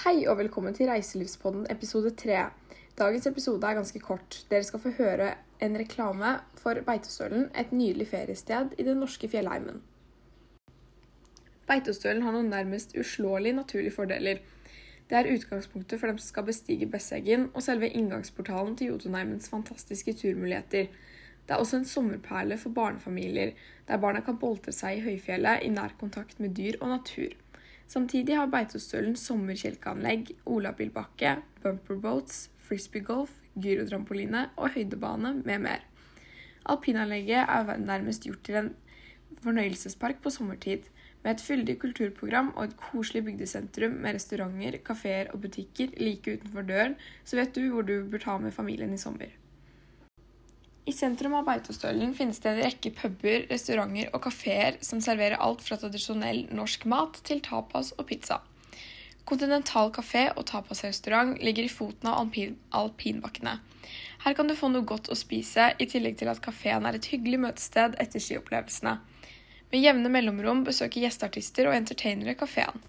Hei og velkommen til Reiselivspodden episode 3. Dagens episode er ganske kort. Dere skal få høre en reklame for Beitostølen, et nydelig feriested i den norske fjellheimen. Beitostølen har noen nærmest uslåelige naturlige fordeler. Det er utgangspunktet for dem som skal bestige Besseggen, og selve inngangsportalen til Jotunheimens fantastiske turmuligheter. Det er også en sommerperle for barnefamilier, der barna kan boltre seg i høyfjellet i nær kontakt med dyr og natur. Samtidig har Beitostølen sommerkjelkeanlegg, olabilbakke, bumperboats, frisbeegolf, gyrotrampoline og høydebane med mer. Alpinanlegget er nærmest gjort til en fornøyelsespark på sommertid, med et fyldig kulturprogram og et koselig bygdesentrum med restauranter, kafeer og butikker like utenfor døren, så vet du hvor du bør ta med familien i sommer. I sentrum av Beitostølen finnes det en rekke puber, restauranter og kafeer som serverer alt fra tradisjonell norsk mat til tapas og pizza. Kontinental kafé og tapasrestaurant ligger i foten av alpin alpinbakkene. Her kan du få noe godt å spise, i tillegg til at kafeen er et hyggelig møtested etter skiopplevelsene. Med jevne mellomrom besøker gjesteartister og entertainere kafeen.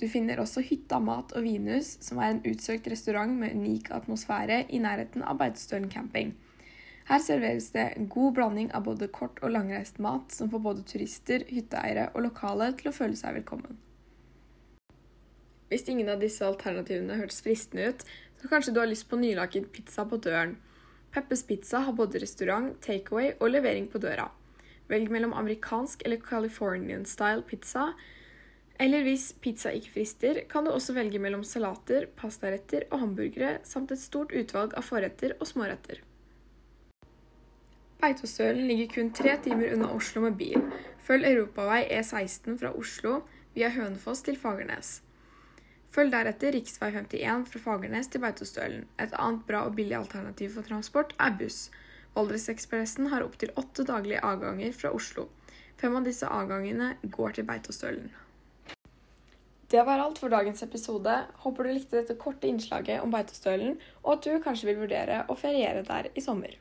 Du finner også Hytta mat og vinhus, som er en utsøkt restaurant med unik atmosfære i nærheten av Beitostølen camping. Her serveres det en god blanding av både kort- og langreist mat, som får både turister, hytteeiere og lokale til å føle seg velkommen. Hvis ingen av disse alternativene hørtes fristende ut, så kanskje du har lyst på nylaget pizza på døren. Peppes Pizza har både restaurant, takeaway og levering på døra. Velg mellom amerikansk eller Californian style pizza. Eller hvis pizza ikke frister, kan du også velge mellom salater, pastaretter og hamburgere, samt et stort utvalg av forretter og småretter. Beitostølen ligger kun tre timer unna Oslo med bil. Følg europavei E16 fra Oslo via Hønefoss til Fagernes. Følg deretter rv. 51 fra Fagernes til Beitostølen. Et annet bra og billig alternativ for transport er buss. Valdresekspressen har opptil åtte daglige avganger fra Oslo. Fem av disse avgangene går til Beitostølen. Det var alt for dagens episode. Håper du likte dette korte innslaget om Beitostølen, og at du kanskje vil vurdere å feriere der i sommer.